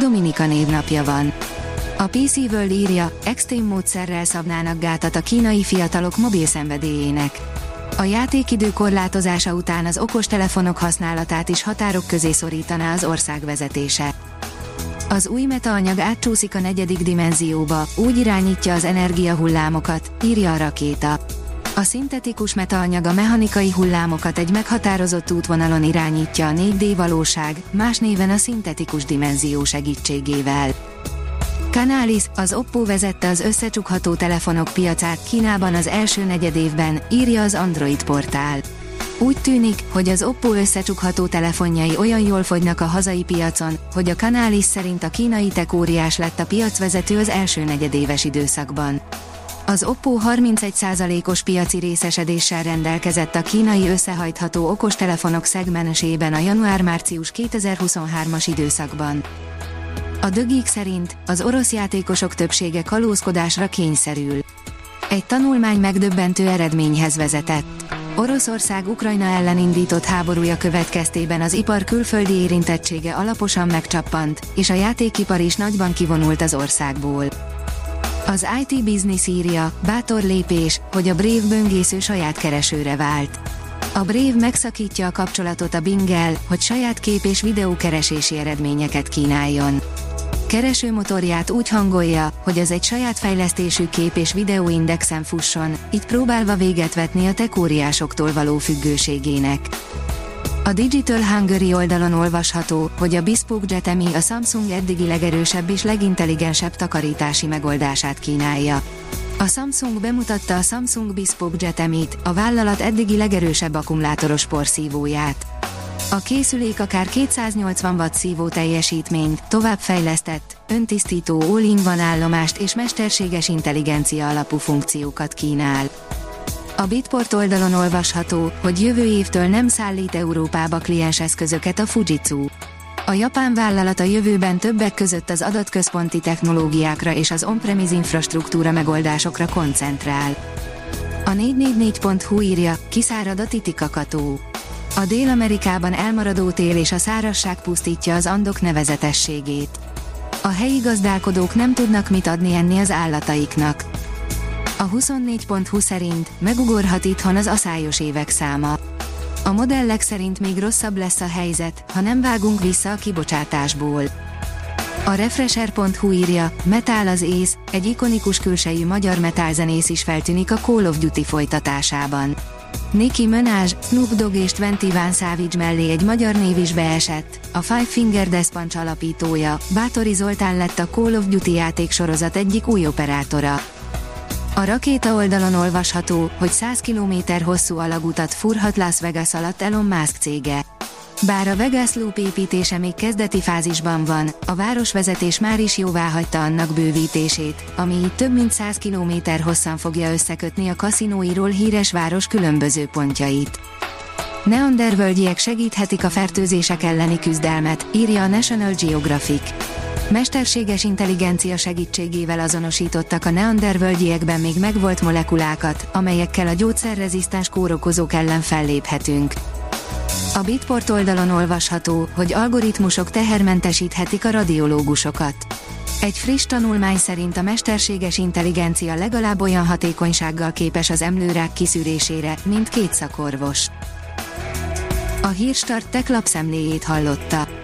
Dominika névnapja van. A PC World írja, extrém módszerrel szabnának gátat a kínai fiatalok mobil szenvedélyének. A játékidő korlátozása után az okostelefonok használatát is határok közé szorítaná az ország vezetése. Az új metaanyag átcsúszik a negyedik dimenzióba, úgy irányítja az energiahullámokat, írja a rakéta. A szintetikus metaanyag a mechanikai hullámokat egy meghatározott útvonalon irányítja a 4D valóság, más néven a szintetikus dimenzió segítségével. Canalis, az Oppo vezette az összecsukható telefonok piacát Kínában az első negyedévben, írja az Android portál. Úgy tűnik, hogy az Oppo összecsukható telefonjai olyan jól fogynak a hazai piacon, hogy a Canalis szerint a kínai tech lett a piacvezető az első negyedéves időszakban. Az Oppo 31%-os piaci részesedéssel rendelkezett a kínai összehajtható okostelefonok szegmensében a január-március 2023-as időszakban. A dögik szerint az orosz játékosok többsége kalózkodásra kényszerül. Egy tanulmány megdöbbentő eredményhez vezetett. Oroszország Ukrajna ellen indított háborúja következtében az ipar külföldi érintettsége alaposan megcsappant, és a játékipar is nagyban kivonult az országból. Az IT Business írja, bátor lépés, hogy a Brave böngésző saját keresőre vált. A Brave megszakítja a kapcsolatot a Bingel, hogy saját kép és videókeresési eredményeket kínáljon. Keresőmotorját úgy hangolja, hogy az egy saját fejlesztésű kép és videóindexen fusson, így próbálva véget vetni a tekóriásoktól való függőségének. A Digital Hungary oldalon olvasható, hogy a Bespoke Jetemi a Samsung eddigi legerősebb és legintelligensebb takarítási megoldását kínálja. A Samsung bemutatta a Samsung Bespoke Jetemit, a vállalat eddigi legerősebb akkumulátoros porszívóját. A készülék akár 280 watt szívó teljesítményt, továbbfejlesztett, öntisztító all-in-van állomást és mesterséges intelligencia alapú funkciókat kínál. A Bitport oldalon olvasható, hogy jövő évtől nem szállít Európába klienseszközöket a Fujitsu. A japán vállalat a jövőben többek között az adatközponti technológiákra és az on-premise infrastruktúra megoldásokra koncentrál. A 444.hu írja, kiszárad a titikakató. A Dél-Amerikában elmaradó tél és a szárasság pusztítja az andok nevezetességét. A helyi gazdálkodók nem tudnak mit adni enni az állataiknak. A 24.20 szerint megugorhat itthon az aszályos évek száma. A modellek szerint még rosszabb lesz a helyzet, ha nem vágunk vissza a kibocsátásból. A Refresher.hu írja, Metal az ész, egy ikonikus külsejű magyar metalzenész is feltűnik a Call of Duty folytatásában. Nicki Minaj, Snoop Dogg és Van Savage mellé egy magyar név is beesett. A Five Finger Death Punch alapítója, Bátori Zoltán lett a Call of Duty játéksorozat egyik új operátora. A rakéta oldalon olvasható, hogy 100 km hosszú alagutat furhat Las Vegas alatt Elon Musk cége. Bár a Vegas Loop építése még kezdeti fázisban van, a városvezetés már is jóvá hagyta annak bővítését, ami így több mint 100 km hosszan fogja összekötni a kaszinóiról híres város különböző pontjait. Neandervölgyiek segíthetik a fertőzések elleni küzdelmet, írja a National Geographic. Mesterséges intelligencia segítségével azonosítottak a neandervölgyiekben még megvolt molekulákat, amelyekkel a gyógyszerrezisztens kórokozók ellen felléphetünk. A Bitport oldalon olvasható, hogy algoritmusok tehermentesíthetik a radiológusokat. Egy friss tanulmány szerint a mesterséges intelligencia legalább olyan hatékonysággal képes az emlőrák kiszűrésére, mint két szakorvos. A Hírstart tech lapszemléjét hallotta.